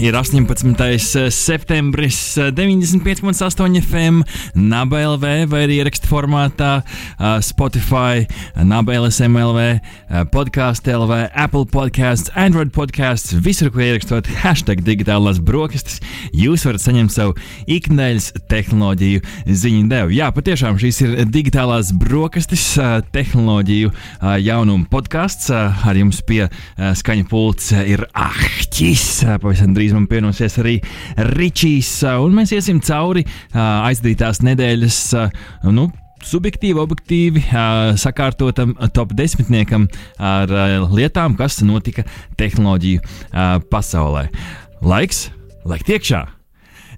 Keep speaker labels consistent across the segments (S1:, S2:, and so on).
S1: ir 18. septembris, eh, 95,8 FM, NABLV vai arī ierakstu formātā, eh, Spotify, NABLS MLV, podkāstu LV, Apple podkāsts, Android podkāsts, visur, kur ierakstot hashtag digitālās brokastis, jūs varat saņemt savu ikdienas tehnoloģiju ziņu devu. Jā, patiešām šīs ir digitālās brokastis, eh, tehnoloģiju eh, jaunumu podkāsts. eh, Ar jums pie eh, skaņa eh, ir Ahtis. Eh, Pavisam drīz man pievienosies arī Ričijs, un mēs iesim cauri aizdītās nedēļas. Nu, subjektīvi, objektīvi sakārtotam top desmitniekam ar lietām, kas notika tehnoloģiju pasaulē. Laiks, laiks iekšā!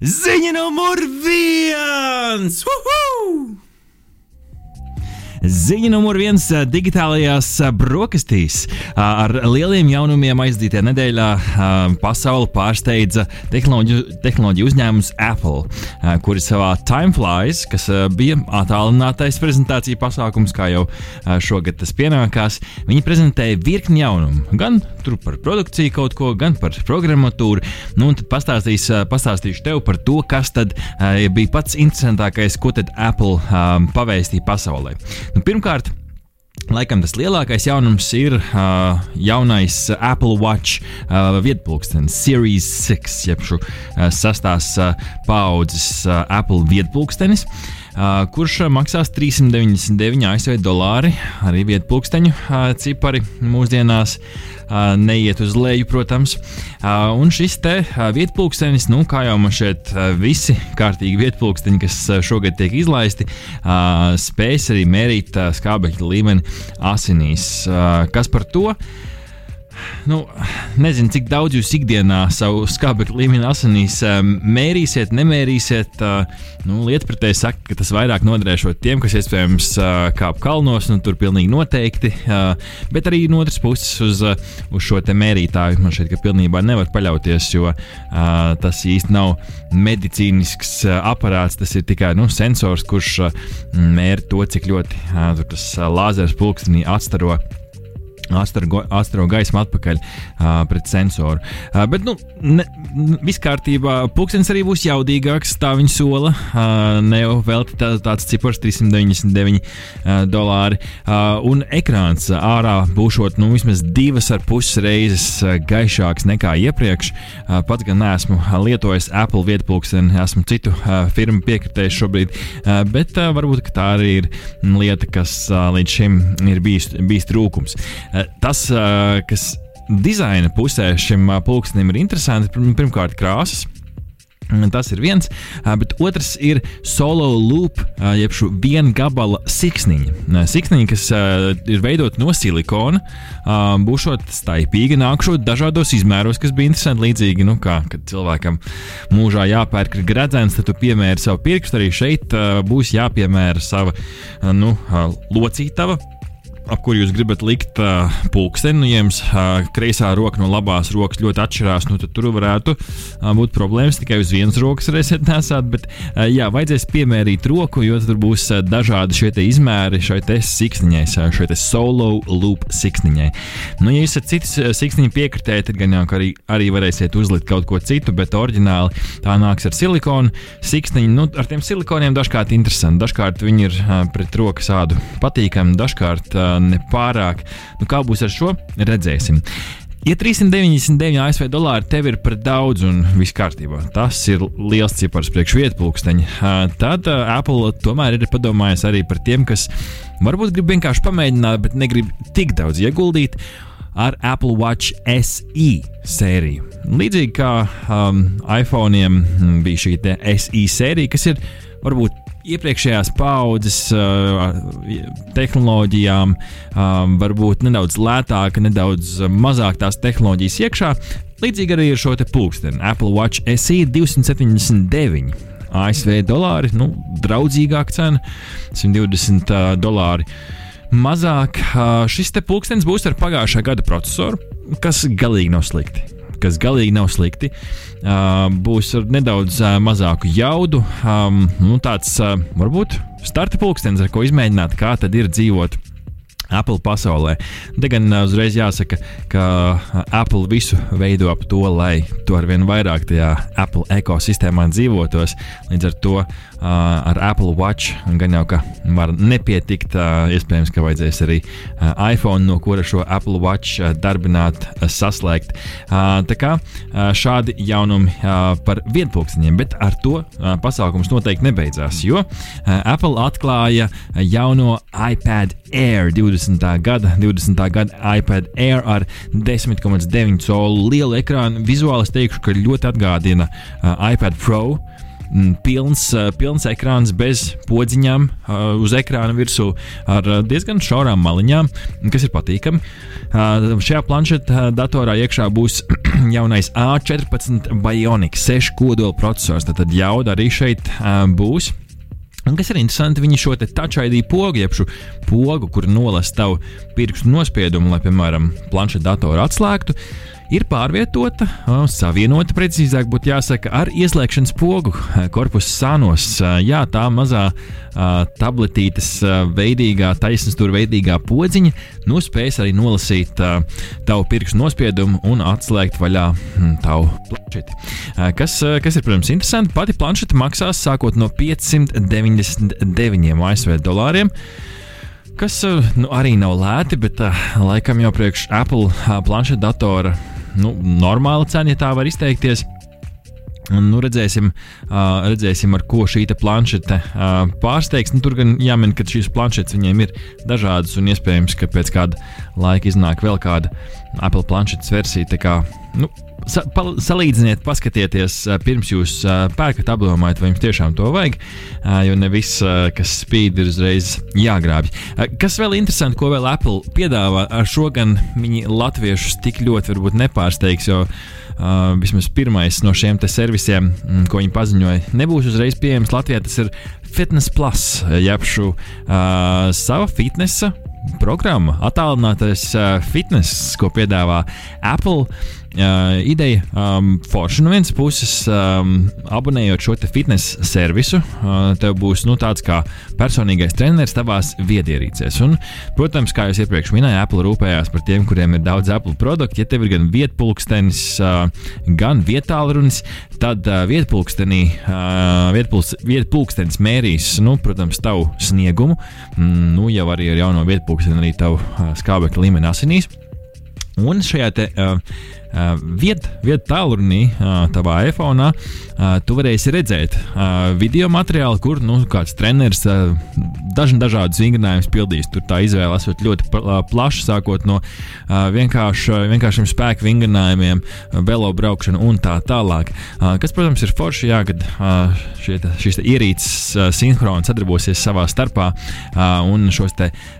S1: Ziņa numur viens! Uhu! Ziņa numur viens ā, digitālajās ā, brokastīs. Ā, Ar lieliem jaunumiem aizdītajā nedēļā pasauli pārsteidza tehnoloģiju, tehnoloģiju uzņēmums Apple, kuri savā Timeflies, kas bija attālinātais prezentāciju pasākums, kā jau šogad tas pienākās, viņi prezentēja virkni jaunumu. Gan par produkciju kaut ko, gan par programmatūru. Nu, tad pastāstīšu tev par to, kas tad bija pats interesantākais, ko tad Apple pavēstīja pasaulē. Nu, pirmkārt, Laikam tas lielākais jaunums ir uh, jaunais Apple Watch uh, vietpulkstenis, Series 6, jeb šo uh, sastās uh, paudzes uh, Apple vietpulkstenis. Uh, kurš maksās 399 ASV dolāri. Arī vietpulksteņu uh, cipari mūsdienās neiet uz leju, protams. Un šis te vietpulkstenis, nu, kā jau man šeit visi kārtīgi vietpulksteņi, kas šogad tiek izlaisti, spējas arī mērīt skābekļa līmeni asinīs. Kas par to? Nu, nezinu, cik daudz jūs ikdienā savu skābekļa līmeni asinīs um, mērīsiet, nemērīsiet. Uh, nu, Lietpratēji saka, ka tas vairāk noderēšot tiem, kas iespējams uh, kāp kalnos, un tur pilnīgi noteikti. Bet arī no otras puses uz, uz šo te mērītāju man ka pilnībā nevar paļauties, jo tas īsti nav medicīnisks aparāts. Tas ir tikai nu, sensors, kurš mēra to, cik ļoti tas lāzers pulkstenī atstaro astro, gaismu atpakaļ uh, pret sensoru. Uh, bet, nu, ne, viss kārtībā. Pūkstens arī būs jaudīgāks, tā viņa sola. Uh, ne jau vēl tā, tāds cipars - 399 uh, dolāri. Uh, un ekrāns ārā būšot nu, vismaz divas ar puses reizes gaišāks nekā iepriekš. Uh, pats gan neesmu lietojis Apple vietpulksteni, esmu citu uh, firmu piekritējis šobrīd, uh, bet uh, varbūt tā arī ir lieta, kas uh, līdz šim ir bijis, bijis trūkums. Uh, Tas, kas dizaina pusē šim pulkstenim ir interesanti, pirmkārt, krāsas. Tas ir viens, bet otrs ir solo loop, jeb šo viena gabala siksniņa. Siksniņa, kas ir veidota no silikona, būšot staigīga, nākšot dažādos izmēros, kas bija interesanti. Līdzīgi, nu, kā kad cilvēkam mūžā jāpērk gredzens, tad tu piemēri savu pirkstu. Arī šeit būs jāpiemēra sava nu, locītava ap kuru jūs gribat likt uh, pulksteni. Nu, ja jums uh, kreisā roka no labās rokas ļoti atšķirās, nu, tad tur varētu uh, būt problēmas. Tikai uz vienas rokas varēsiet nesāt, bet uh, jā, vajadzēs piemērīt roku, jo tur būs uh, dažādi šie izmēri šai siksniņai, šai solo loop siksniņai. Nu, ja jūs esat citas siksniņa piekritēji, tad gan jau arī, arī varēsiet uzlikt kaut ko citu, bet oriģināli tā nāks ar silikonu siksniņu. Nu, ar tiem silikoniem dažkārt interesanti, dažkārt viņi ir uh, pret rokas ādu patīkami, dažkārt uh, nepārāk. Nu, kā būs ar šo? Redzēsim. Ja 399 ASV dolāri tev ir par daudz un viss kārtībā, tas ir liels cipars priekš vietpulksteņa, tad Apple tomēr ir padomājis arī par tiem, kas varbūt grib vienkārši pamēģināt, bet negrib tik daudz ieguldīt ar Apple Watch SE sēriju. Līdzīgi kā um, iPhone bija šī SE sērija, kas ir varbūt iepriekšējās paudzes uh, tehnoloģijām, um, varbūt nedaudz lētāka, nedaudz mazāk tās tehnoloģijas iekšā. Līdzīgi arī ar šo te pulksteni Apple Watch SE 279. ASV dolāri, nu, draudzīgāka cena - 120 uh, dolāri. Mazāk uh, šis te pulkstenis būs ar pagājušā gada procesoru, kas galīgi nav slikti. Kas galīgi nav slikti. Būs ar nedaudz mazāku jaudu. Nu, tāds varbūt starta pulkstenis, ar ko izmēģināt, kā tad ir dzīvot Apple pasaulē. Te gan uzreiz jāsaka, ka Apple visu veido ap to, lai tu ar vien vairāk tajā Apple ekosistēmā dzīvotos. Līdz ar to ar Apple Watch gan jau ka var nepietikt. Iespējams, ka vajadzēs arī iPhone, no kura šo Apple Watch darbināt, saslēgt. Tā kā šādi jaunumi par vienpulksteņiem, bet ar to pasākums noteikti nebeidzās, jo Apple atklāja jauno iPad Air 20. gada, 20. gada iPad Air ar 10,9 colu lielu ekrānu. Vizuāli es teikšu, ka ļoti atgādina iPad Pro. Mm, pilns, eh, pilns ekrāns bez podziņām eh, uz ekrāna virsū ar eh, diezgan šaurām maliņām, kas ir patīkami. Šajā planšetā datorā iekšā būs jaunais A14 Bionic 6 kodola processors. Tad jauda arī šeit būs. Un kas ir interesanti, viņi šo te touch ID pogu, jeb šo pogu, kur nolasa tavu pirkstu nospiedumu, lai, piemēram, planšeta datoru atslēgtu, ir pārvietota, savienota, precīzāk būtu jāsaka, ar ieslēgšanas pogu korpusa sānos. Jā, tā mazā tabletītes veidīgā, taisnstūra veidīgā podziņa nu spēs arī nolasīt tavu pirkstu nospiedumu un atslēgt vaļā hm, tavu planšeti. Kas, kas ir, protams, interesanti, pati planšeta maksās sākot no 599 ASV dolāriem kas nu, arī nav lēti, bet uh, laikam jau priekš Apple uh, planšetdatora nu, normāla cena, ja tā var izteikties. Nu, redzēsim, uh, redzēsim, ar ko šī planšete uh, pārsteigs. Nu, tur gan jāmin, ka šīs planšetes viņiem ir dažādas, un iespējams, ka pēc kāda laika iznāk vēl kāda Apple planšetes versija. Kā, nu, sa, pa, salīdziniet, paskatieties, pirms jūs pērkat, apdomājiet, vai jums tiešām to vajag, jo ne viss, kas spīd, ir uzreiz jāgrābj. Kas vēl interesanti, ko vēl Apple piedāvā, ar šo gan viņi latviešus tik ļoti nepārsteigs, jo uh, vismaz pirmais no šiem servisiem, mm, ko viņi paziņoja, nebūs uzreiz pieejams Latvijā. Tas ir Fitness Plus, jeb šo uh, sava fitnesa programma, attālinātais uh, fitness, ko piedāvā Apple. Uh, ideja um, forša no vienas puses, um, abonējot šo fitnesa servisu, uh, tev būs nu, tāds kā personīgais treneris tavās viedierīcēs. Un, protams, kā jau iepriekš minēju, Apple rūpējās par tiem, kuriem ir daudz Apple produktu. Ja tev ir gan vietpulkstenis, uh, gan vietālrunis, tad uh, vietpulkstenī, uh, vietpuls, vietpulkstenis mērīs, nu, protams, tavu sniegumu, mm, nu, jau arī ar jauno vietpulksteni, arī tavu uh, skābekļa līmeni asinīs. Un šajā te, uh, vietā, viet tālrunī, uh, tavā iPhone, uh, tu varēsi redzēt video materiālu, kur nu, kāds treneris dažna dažādas vingrinājumus pildīs. Tur tā izvēle esot ļoti plaša, sākot no vienkārši, vienkāršiem spēku vingrinājumiem, velo braukšanu un tā tālāk. Kas, protams, ir forši, jā, kad šie, šīs ierīces sinhroni sadarbosies savā starpā un šos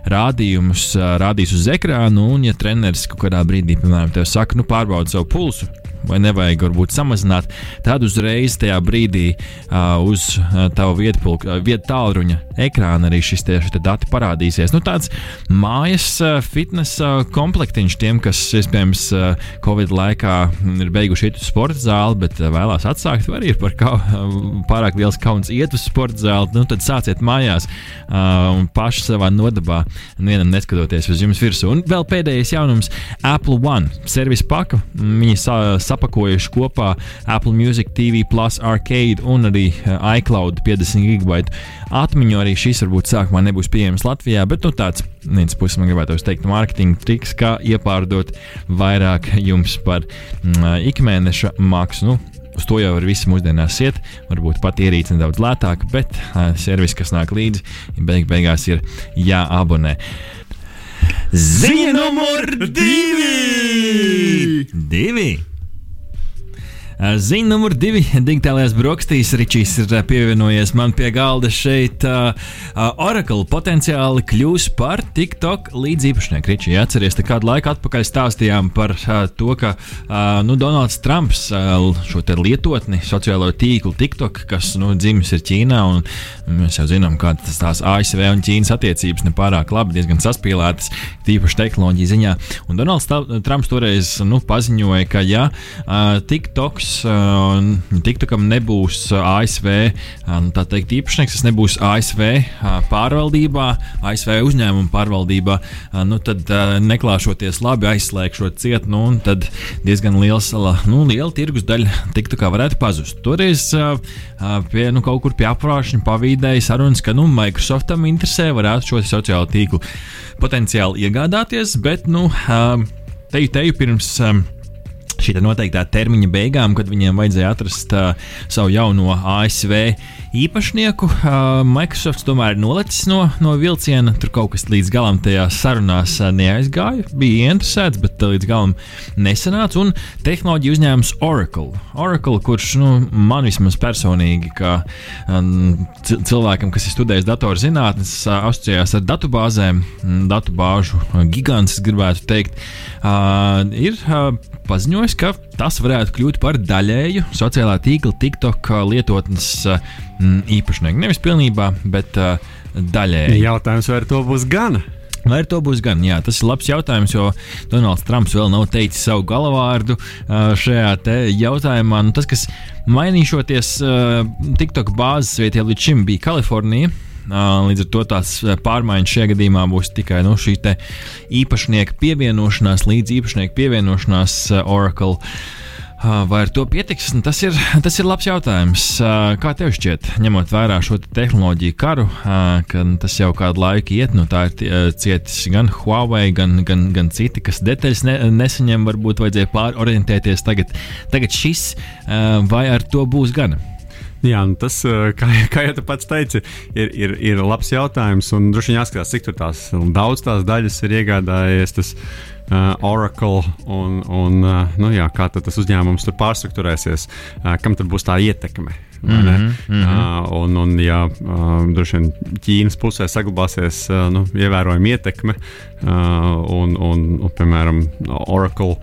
S1: rādījumus rādīs uz ekrānu. Un, ja treneris kaut kādā brīdī, piemēram, te saka, nu, pārbaudi savu pulsu, vai nevajag varbūt samazināt, tad uzreiz tajā brīdī uh, uz uh, tava vietpulka, uh, viet tālruņa ekrāna arī šis tie, dati parādīsies. Nu, tāds mājas uh, fitnesa komplektiņš tiem, kas iespējams uh, Covid laikā ir beiguši iet uz sporta zāli, bet uh, vēlās atsākt, vai arī ir par kau, uh, pārāk liels kauns iet uz sporta zāli. Nu, tad sāciet mājās uh, un paši savā nodabā, vienam neskatoties uz jums virsū. Un vēl pēdējais jaunums - Apple One servis paka. Viņi sa sapakojuši kopā Apple Music TV, Plus Arcade un arī uh, iCloud 50 gigabaitu atmiņu. Arī šis varbūt sākumā nebūs pieejams Latvijā, bet nu, tāds viens puses man gribētu teikt, mārketinga triks, kā iepārdot vairāk jums par mm, ikmēneša maksu. Nu, Uz to jau var visi mūsdienās iet. Varbūt pat ierīce nedaudz lētāka, bet uh, servis, kas nāk līdzi, beig beigās ir jāabonē. Ziņa numur divi! divi. Ziņa numur divi - digitālajās brokastīs. Ričijs ir pievienojies man pie galda šeit. Uh, Oracle potenciāli kļūs par TikTok līdziepašnieku. Ričija, atcerieties, kādu laiku atpakaļ stāstījām par to, ka nu, Donalds Trumps šo lietotni, sociālo tīklu TikTok, kas nu, dzimis ir Ķīnā, un mēs jau zinām, kā tas tās ASV un Ķīnas attiecības nepārāk labi, diezgan saspīlētas, tīpaši tehnoloģiju ziņā. Un Donalds Trumps toreiz nu, paziņoja, ka ja TikToks TikToks, TikTokam nebūs ASV teikt, īpašnieks, tas nebūs ASV pārvaldībā, ASV uzņēmuma pārvaldībā, nu, tad neklāšoties labi, aizslēgšot ciet, nu, tad diezgan liels, nu, liela tirgus daļa TikTokā varētu pazust. Toreiz pie, nu, kaut kur pie aprāšņa pavīdēja sarunas, ka nu, Microsoftam interesē varētu šo sociālo tīklu potenciāli iegādāties, bet nu, teju, teju pirms šī noteiktā termiņa beigām, kad viņiem vajadzēja atrast uh, savu jauno ASV īpašnieku. Uh, Microsoft tomēr ir nolicis no, no vilciena. Tur kaut kas līdz galam tajā sarunās uh, neaizgāja. Bija interesēts, bet uh, līdz galam nesanāca. Un tehnoloģija uzņēmums Oracle. Oracle, kurš nu, man vismaz personīgi, kā um, cilvēkam, kas ir studējis datorzinātnes, uh, asociējās ar datubāzēm, datubāžu uh, gigants, gribētu teikt, uh, ir uh, paziņojis, ka tas varētu kļūt par daļēju sociālā tīkla TikTok lietotnes mm, īpašnieku. Nevis pilnībā, bet uh, daļēji.
S2: Jautājums, vai ar to būs gana?
S1: Vai to būs gan? Jā, tas ir labs jautājums, jo Donalds Trumps vēl nav teicis savu galavārdu šajā jautājumā. Nu, tas, kas mainīšoties TikTok bāzes vietā līdz šim bija Kalifornija. Līdz ar to tās pārmaiņas šajā gadījumā būs tikai nu, šī īpašnieka pievienošanās, līdz īpašnieka pievienošanās Oracle. Vai ar to pietiks? Nu, tas ir, tas ir labs jautājums. Kā tev šķiet, ņemot vērā šo te tehnoloģiju karu, ka tas jau kādu laiku iet, nu tā ir cietis gan Huawei, gan, gan, gan citi, kas detaļas ne, nesaņem, varbūt vajadzēja pārorientēties tagad, tagad šis, vai ar to būs gana?
S2: Jā, nu tas, kā, kā jau pats teici, ir, ir, ir labs jautājums. Un droši vien jāskatās, cik tās daudz tās daļas ir iegādājies. Tas, uh, Oracle un, un uh, nu, jā, kā tas uzņēmums tur pārstruktūrēsies, uh, kam tad būs tā ietekme. Mm -hmm, mm -hmm. un, un, ja droši vien Ķīnas pusē saglabāsies nu, ievērojama ietekme, un, un, un, piemēram, Oracle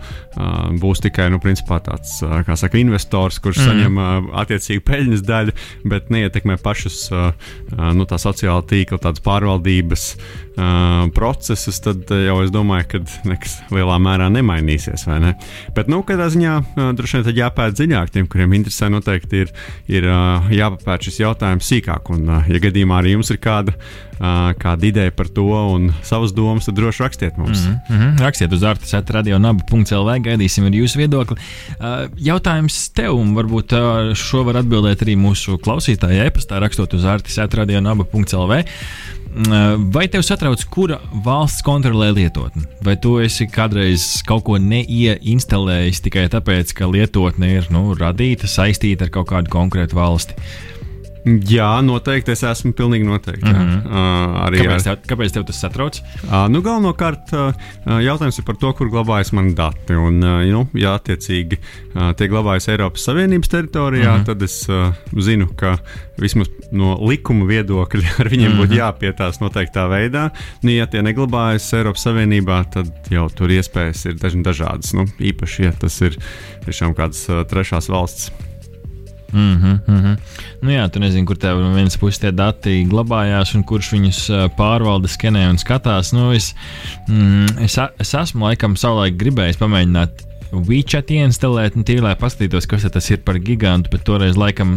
S2: būs tikai nu, tāds saka, investors, kurš mm -hmm. saņem attiecīgu peļņas daļu, bet neietekmē pašus nu, tā sociāla tīkla, pārvaldības procesus, tad jau es domāju, ka nekas lielā mērā nemainīsies. Ne? Bet, nu, kādā ziņā droši vien jāpēta dziļāk tiem, kuriem interesē, noteikti ir. ir ir jāpapēta šis jautājums sīkāk. Un, ja gadījumā arī jums ir kāda, kāda ideja par to un savas domas, tad droši rakstiet mums.
S1: Mm -hmm. Rakstiet uz ārpusēt radio.naba.lv, gaidīsim arī jūsu viedokli. Jautājums tev, un varbūt šo var atbildēt arī mūsu klausītāji e-pastā, rakstot uz ārpusēt radio.naba.lv. Vai tev satrauc, kura valsts kontrolē lietotni? Vai tu esi kādreiz kaut ko neinstalējis tikai tāpēc, ka lietotne ir nu, radīta, saistīta ar kaut kādu konkrētu valsti?
S2: Jā, noteikti. Es esmu pilnīgi noteikti. Mm -hmm. uh,
S1: arī kāpēc tev, kāpēc tev tas satrauc?
S2: Uh, nu, galvenokārt uh, jautājums ir par to, kur glabājas mani dati. Un, uh, nu, ja attiecīgi uh, tie glabājas Eiropas Savienības teritorijā, mm -hmm. tad es uh, zinu, ka vismaz no likuma viedokļa ar viņiem mm -hmm. būtu jāpietās noteiktā veidā. Nu, ja tie neglabājas Eiropas Savienībā, tad jau tur iespējas ir dažādas. Nu, īpaši, ja tas ir tiešām kādas uh, trešās valsts.
S1: Mm -hmm, mm -hmm. Nu jā, tu nezini, kur tev no vienas puses tie dati glabājās un kurš viņus pārvalda, skenē un skatās. Nu, es, mm, es, es esmu laikam savulaik gribējis pamēģināt WeChat ieinstalēt, nu, tīri, lai paskatītos, kas tas ir par gigantu, bet toreiz laikam,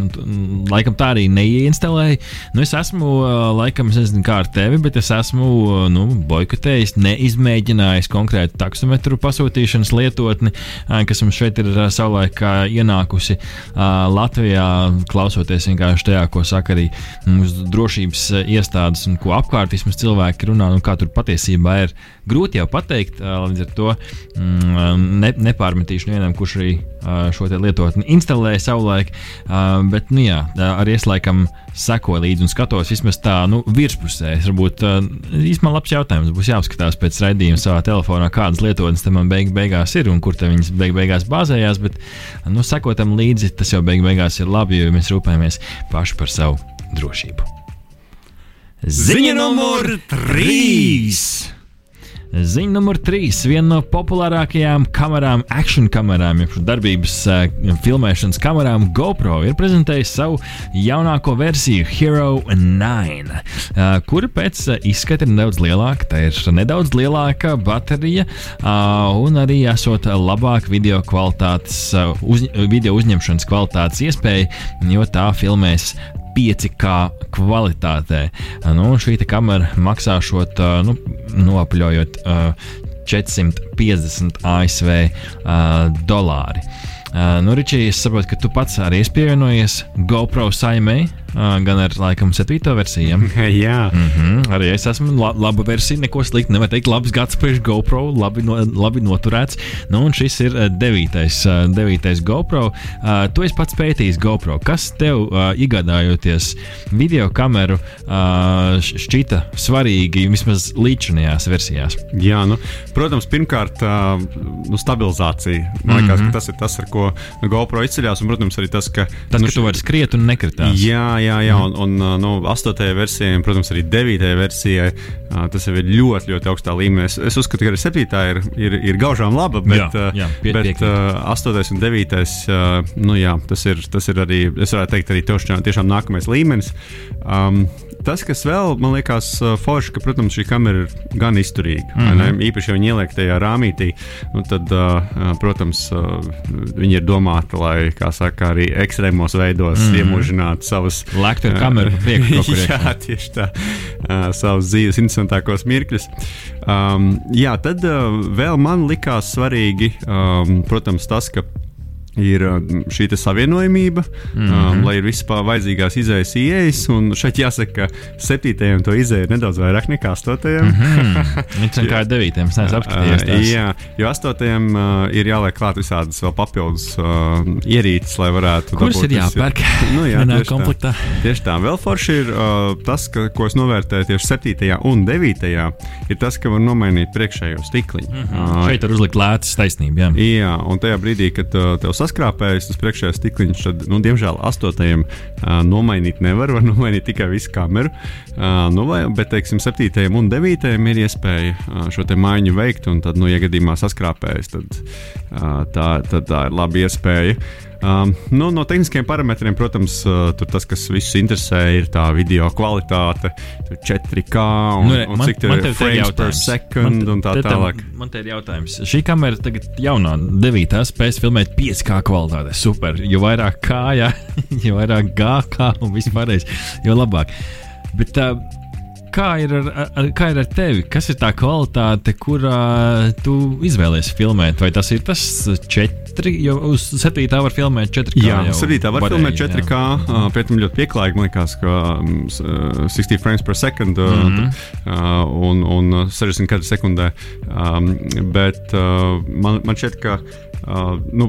S1: laikam tā arī neinstalēju. Nu, es esmu, laikam, es nezinu, kā ar tevi, bet es esmu nu, boikotējis, neizmēģinājis konkrētu taksometru pasūtīšanas lietotni, kas mums šeit ir savulaik ienākusi Latvijā, klausoties vienkārši tajā, ko saka arī mūsu drošības iestādes un ko apkārt vismaz cilvēki runā, un kā tur patiesībā ir grūti jau pateikt, līdz ar to mm, ne, nepār nepārmetīšu nevienam, kurš arī šo lietotni instalēja savulaik. Bet, nu jā, arī es laikam sekoju līdzi un skatos vismaz tā, nu, virspusē. Es varbūt īstenībā labs jautājums. Būs jāapskatās pēc raidījuma savā telefonā, kādas lietotnes tam beig beigās ir un kur viņas beig beigās bāzējās. Bet, nu, sekotam līdzi, tas jau beig beigās ir labi, jo mēs rūpējamies paši par savu drošību.
S3: Ziņa numur 3!
S1: Ziņa numur 3. Viena no populārākajām kamerām, action kamerām, jeb darbības filmēšanas kamerām, GoPro ir prezentējusi savu jaunāko versiju, Hero 9, uh, kura pēc izskata ir nedaudz lielāka. Tā ir nedaudz lielāka baterija un arī esot labāka video kvalitātes, uz, video uzņemšanas kvalitātes iespēja, jo tā filmēs 5K kvalitātē. Nu, šī kamera maksā šo nu, noapļojot 450 ASV dolāri. Nu, Ričija, es saprotu, ka tu pats arī esi pievienojies GoPro saimei gan ar laikam 7. versiju.
S2: Jā,
S1: mm -hmm. arī es esmu la laba versija, neko sliktu nevar teikt. Labs gads priekš GoPro, labi, no, labi noturēts. Nu, un šis ir 9. 9. GoPro. Uh, tu esi pats pētījis GoPro. Kas tev uh, iegādājoties video kameru uh, šķita svarīgi vismaz līdzinājās versijās?
S2: Jā, nu, protams, pirmkārt, uh, nu, stabilizācija. Man liekas, mm -hmm. tas ir tas, ar ko GoPro izceļās. Un, protams, arī tas, ka,
S1: tas,
S2: nu,
S1: ka tu vari skriet un nekritās.
S2: Jā, jā, jā, un, un nu, 8. versijai, un, protams, arī 9. versijai tas jau ir ļoti, ļoti augstā līmenī. Es, es uzskatu, ka arī 7. ir, ir, ir gaužām laba, bet,
S1: jā, jā, pie,
S2: bet piekrīt. 8. un 9. Nu, jā, tas, ir, tas ir arī, es varētu teikt, arī tiešām, tiešām nākamais līmenis. Um, tas, kas vēl man liekas forši, ka, protams, šī kamera ir gan izturīga. Mm -hmm. Īpaši, ja viņi ieliek tajā rāmītī, nu, tad, uh, protams, uh, viņi ir domāti, lai, kā saka, arī ekstrēmos veidos mm -hmm. iemūžinātu savas.
S1: Lēktu ar kameru priekšā.
S2: jā, tieši tā. Uh, savus dzīves interesantākos mirkļus. Um, jā, tad uh, vēl man likās svarīgi, um, protams, tas, ka ir šī savienojamība, mm -hmm. um, lai ir vispār vajadzīgās izējas ieejas. Un šeit jāsaka, ka septītajam to izēja ir nedaudz vairāk nekā astotajam.
S1: mm -hmm. Viņš ir kā devītajam, es apskatījos.
S2: Uh, jā, jo astotajam uh, ir jāliek klāt visādas vēl papildus uh, ierīces, lai varētu.
S1: Kuras ir jāpērk?
S2: nu, jā,
S1: tieši komplektā.
S2: Tā. Tieši tā. Vēl forši ir uh, tas, ka, ko es novērtēju tieši septītajā un devītajā, ir tas, ka var nomainīt priekšējo stikliņu. Mm
S1: -hmm. uh, šeit var uzlikt lētas taisnību. Jā.
S2: jā, un tajā brīdī, kad uh, tev sasprāst, saskrāpējis tas priekšējais stikliņš, tad, nu, diemžēl, astotajam uh, nomainīt nevar. Var nomainīt tikai visu kameru. Uh, nu, vai, bet, teiksim, septītajam un devītajam ir iespēja uh, šo maiņu veikt. Un tad, nu, ja gadījumā saskrāpējas, tad, uh, tā, tad tā ir laba iespēja. Um, nu, no tehniskiem parametriem, protams, uh, tas, kas visus interesē, ir tā video kvalitāte, 4K un, nu, re, un man, cik tur ir frames per second man, un tā tālāk.
S1: Man te ir jautājums. Šī kamera tagad jaunā 9. spēs filmēt 5K kvalitātē. Super. Jo vairāk kā, jā, jo vairāk GK un vispārējais, jo labāk. Bet, uh, kā ir ar, ar, kā ir ar tevi? Kas ir tā kvalitāte, kurā tu izvēlēsies filmēt? Vai tas ir tas 4? 4, jo uz 7. var filmēt 4K.
S2: Jā, 7. var varēja, filmēt 4K. Uh, Pēc tam ļoti pieklājīgi, man liekas, ka um, 60 frames per second mm -hmm. un, un 60 kadru sekundē. Um, bet uh, man, man šķiet, ka Uh, nu,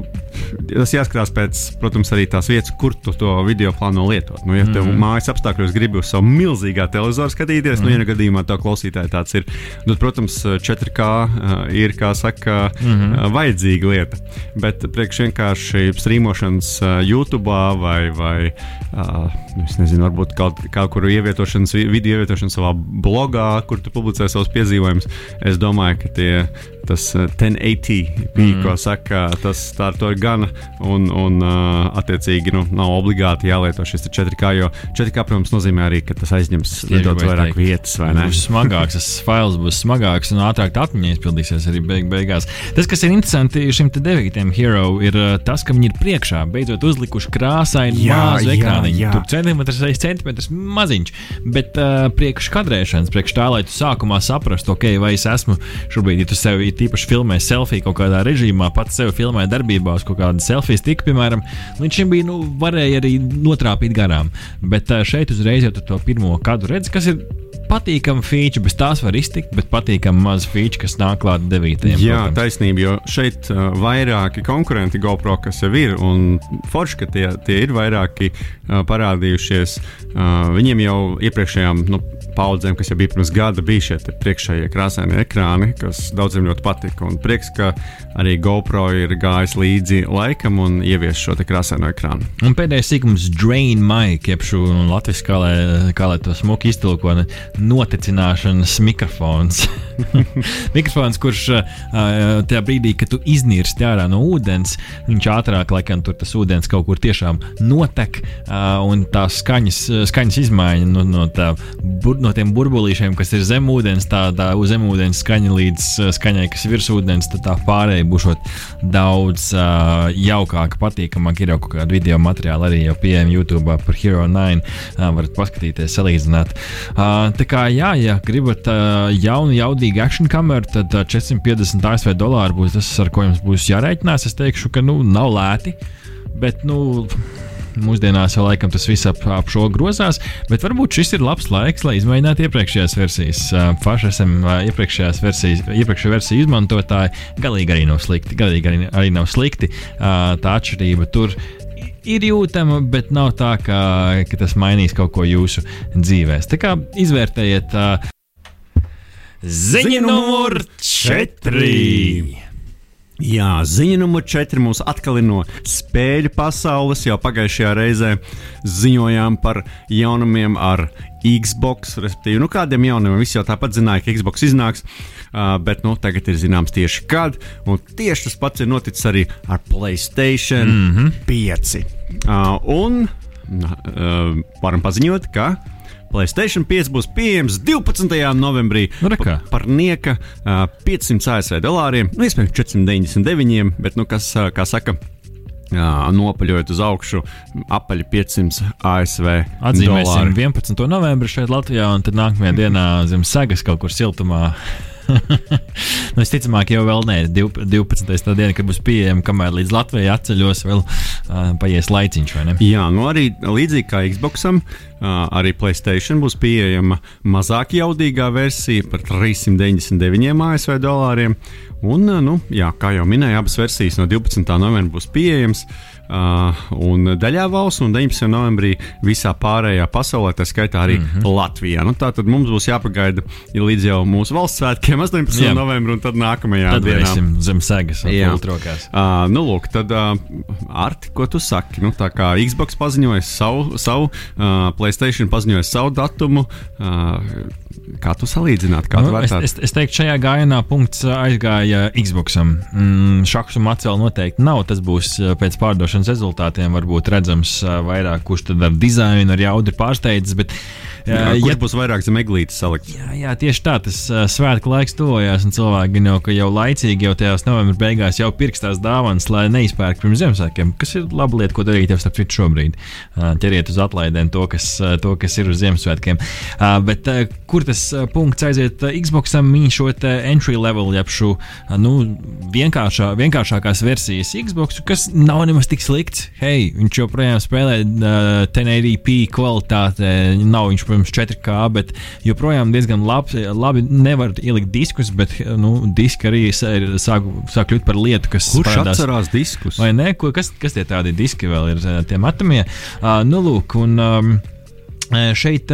S2: tas jāskatās pēc, protams, arī tās vietas, kur tu to video plāno lietot. Nu, ja tev mm -hmm. mājas apstākļos gribi uz savu milzīgā televizora skatīties, mm -hmm. nu, ja mhm. gadījumā tā klausītāja tāds ir, tad, protams, 4K uh, ir, kā saka, mm -hmm. uh, vajadzīga lieta. Bet priekš vienkārši strīmošanas uh, YouTube vai, vai uh, es nezinu, varbūt kaut, kaut kur ievietošanas, video ievietošanas savā blogā, kur tu publicē savus piedzīvojumus, es domāju, ka tie tas 1080p, mm. ko saka, tas ar to ir gana. Un, un uh, attiecīgi, nu, nav obligāti jālieto šis 4K, jo 4K, protams, nozīmē arī, ka tas aizņems nedaudz vairāk teikt. vietas, vai ne?
S1: Būs smagāks, tas fails būs smagāks un ātrāk atmiņā izpildīsies arī beig beigās. Tas, kas ir interesanti šim te devītajam hero, ir tas, ka viņi ir priekšā, beidzot uzlikuši krāsainu mazu ekrāniņu. Tur centimetrs aiz centimetrs maziņš, bet uh, priekš kadrēšanas, priekš tā, lai tu sākumā saprastu, ok, vai es esmu šobrīd, ja tu sevi tīpaši filmē selfiju kaut kādā režīmā, pats sevi filmē darbībā uz kaut kāda selfijas tika, piemēram, līdz šim bija, nu, varēja arī notrāpīt garām. Bet šeit uzreiz jau to pirmo kadru redz, kas ir patīkama feature, bez tās var iztikt, bet patīkama maza feature, kas nāk klāt 9.
S2: Jā, protams. taisnība, jo šeit uh, vairāki konkurenti GoPro, kas jau ir, un forši, ka tie, tie ir vairāki uh, parādījušies. Uh, viņiem jau iepriekšējām nu, paudzēm, kas jau bija pirms gada, bija šie priekšējie krāsainie ekrāni, kas daudziem ļoti patika. Un prieks, ka arī GoPro ir gājis līdzi laikam un ievies šo krāsaino ekrānu.
S1: Un pēdējais sīkums - Drain Mic, jeb šo latviešu kā lai, kā lai to smuki iztulko, noticināšanas mikrofons. mikrofons, kurš tajā brīdī, kad tu iznirsti ārā no ūdens, viņš ātrāk, laikam, tur tas ūdens kaut kur tiešām notek, un tās skaņas, skaņas izmaiņa no, no, tā, bur, no tiem burbulīšiem, kas ir zem ūdens, tā, tā uz zemūdens skaņa līdz skaņai, kas ir virs ūdens, tad tā pārējai būs daudz uh, jaukāka, patīkamāka. Ir jau kaut kāda video materiāla arī jau pieejama YouTube par Hero 9. Uh, varat paskatīties, salīdzināt. Uh, tā kā, jā, ja gribat uh, jaunu, jaudīgu action kameru, tad uh, 450 ASV dolāri būs tas, ar ko jums būs jārēķinās. Es teikšu, ka nu, nav lēti, bet nu. Mūsdienās jau laikam tas viss ap, ap šo grozās, bet varbūt šis ir labs laiks, lai izmēģinātu iepriekšējās versijas. Paši esam iepriekšējās versijas, iepriekšējā versija izmantotāji. Galīgi arī nav slikti. Galīgi arī, arī nav slikti. Tā atšķirība tur ir jūtama, bet nav tā, ka, ka tas mainīs kaut ko jūsu dzīvēs. Tā kā izvērtējiet ziņu numur 4!
S2: Jā, ziņa numur 4 mums atkal ir no spēļu pasaules. Jau pagājušajā reizē ziņojām par jaunumiem ar Xbox. Respektīvi, nu kādiem jaunumiem viss jau tāpat zināja, ka Xbox iznāks, bet nu, tagad ir zināms tieši kad. Un tieši tas pats ir noticis arī ar Playstation mm -hmm. 5. Uh, un uh, varam paziņot, ka Playstation 5 būs pieejams 12. novembrī
S1: nu,
S2: pa, par nieka uh, 500 ASV dolāriem, nu, iespējams, 499, bet, nu, kas, uh, kā saka, Jā, nopaļojot uz augšu, apaļi 500 ASV.
S1: Atzīmēsim dolāri. 11. novembrī šeit Latvijā, un tad nākamajā dienā zem sagas kaut kur siltumā nu, es ticamāk, jau vēl nē, 12. diena, kad būs pieejama, kamēr līdz Latvijai atceļos, vēl uh, paies laiciņš.
S2: Jā, nu arī līdzīgi kā Xboxam, uh, arī Playstation būs pieejama mazāk jaudīgā versija par 399 ASV dolāriem. Un, uh, nu, jā, kā jau minēju, abas versijas no 12. novembra būs pieejamas. Uh, un daļā valsts, un 19. novembrī visā pārējā pasaulē, tā skaitā arī mm -hmm. Latvijā. Nu, tā tad mums būs jāpagaida līdz jau mūsu valsts svētkiem, 18. Jā. novembrī, un tad nākamajā
S1: tad
S2: dienā
S1: zem sēgas, jau trokās.
S2: Uh, nu, lūk, tad, uh, Arti, ko tu saki? Nu, tā kā Xbox paziņoja savu, savu uh, Playstation paziņoja savu datumu. Uh, Kā tu salīdzinātu? Kā
S1: nu, es, es, es teiktu, šajā gājienā punkts aizgāja Xboxam. Mm, šakus un macēlu noteikti nav. Tas būs pēc pārdošanas izvērtēšanas rezultātiem varbūt redzams vairāk, kurš tad ar dizainu, ar jaudu ir pārsteidzis. Bet
S2: Jā, ja būs vairāk zem eglītes salikts.
S1: Jā, jā, tieši tā, tas uh, svētku laiks tuvojās, un cilvēki jau, jau laicīgi, jau tajās novembra beigās jau pirkstās dāvanas, lai neizpērk pirms Ziemassvētkiem, kas ir laba lieta, ko darīt jau starp citu šobrīd. Uh, ķeriet uz atlaidēm to, kas, uh, to, kas ir uz Ziemassvētkiem. Uh, bet uh, kur tas uh, punkts aiziet uh, Xboxam, viņi šo entry level, jeb šo uh, nu, vienkāršā, vienkāršākās versijas Xbox, kas nav nemaz tik slikts. Hei, viņš joprojām spēlē uh, 1080p kvalitāte, nav viņš protams, 4K, bet joprojām diezgan labi. labi nevar ielikt diskus, bet nu, diski arī sāk, sāk kļūt par lietu, kas
S2: Kurš parādās. atcerās diskus?
S1: Vai ne? Ko, kas, kas tie tādi diski vēl ir? Tie metamie. Uh, nu, lūk, un, um, Šeit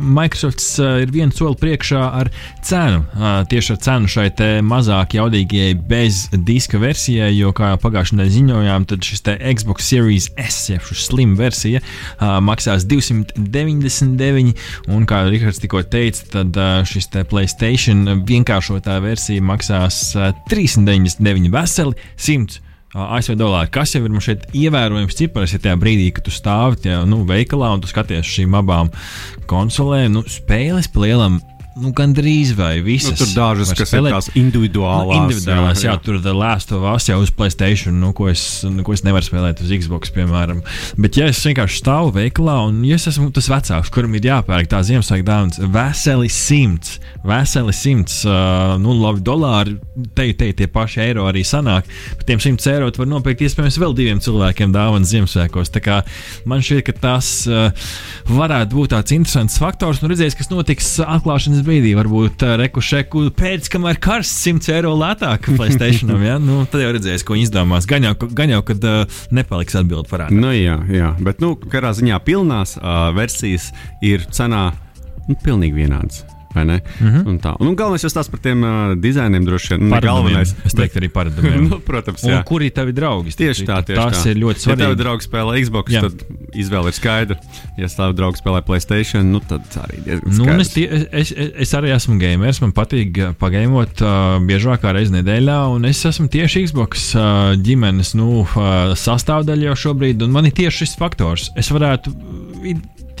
S1: Microsoft ir viens soli priekšā ar cenu. Tieši ar cenu šai mazāk jaudīgajai bez diska versijai, jo, kā jau pagājušajā nedēļā ziņojām, tad šis Xbox Series S, jeb šī slim versija, maksās 299, un, kā Rihards tikko teica, tad šis PlayStation vienkāršotā versija maksās 399 veseli 100. ASV dolāri, kas jau ir mums šeit ievērojams cipars, ja tajā brīdī, kad tu stāvi tajā, nu, veikalā un tu skaties šīm abām konsolēm, nu, spēles pa nu, gandrīz vai visas.
S2: Nu, tur dažas, kas spēlēt. ir tās individuālās. Nu,
S1: individuālās jā, jā. jā, tur ir Last of Us jau uz Playstation, nu, ko, es, nu, ko es nevaru spēlēt uz Xbox, piemēram. Bet, ja es vienkārši stāvu veikalā un ja es esmu tas vecāks, kuram ir jāpērk tā Ziemassvētku dāvana, veseli simts, veseli simts, uh, nu, labi, dolāri, te, te tie paši eiro arī sanāk. Par tiem simts eiro var nopirkt iespējams vēl diviem cilvēkiem dāvanas Ziemassvētkos. Tā kā man šķiet, ka tas uh, varētu būt tāds interesants faktors. Nu, redzēs, kas notiks atklāšanas brīdī. Varbūt uh, rekušeku pēc, kamēr karsts 100 eiro lētāk Playstationam. Ja? Nu, tad jau redzēs, ko izdomās. Gan jau, gan jau kad uh, nepaliks atbildi parādā.
S2: Nu, jā, jā, bet nu, katrā ziņā pilnās uh, versijas ir cenā nu, pilnīgi vienādas. Mm -hmm. Un tā. Un galvenais jau tas par tiem uh, dizainiem droši vien. Nu, galvenais.
S1: Es teiktu, arī paradumiem.
S2: nu, protams, jā. Un
S1: kuri ir tavi draugi?
S2: Tieši tā, tieši
S1: tas tā. ir ļoti svarīgi.
S2: Ja tavi draugi spēlē Xbox, jā. tad izvēle ir skaidra. Ja tavi draugi spēlē Playstation, nu, tad arī diezgan skaidrs. Nu,
S1: es, tie, es, es, es arī esmu gamers. Man patīk pagaimot uh, biežāk kā reizi nedēļā, un es esmu tieši Xbox uh, ģimenes nu, uh, sastāvdaļa jau šobrīd, un man ir tieši šis faktors. Es varētu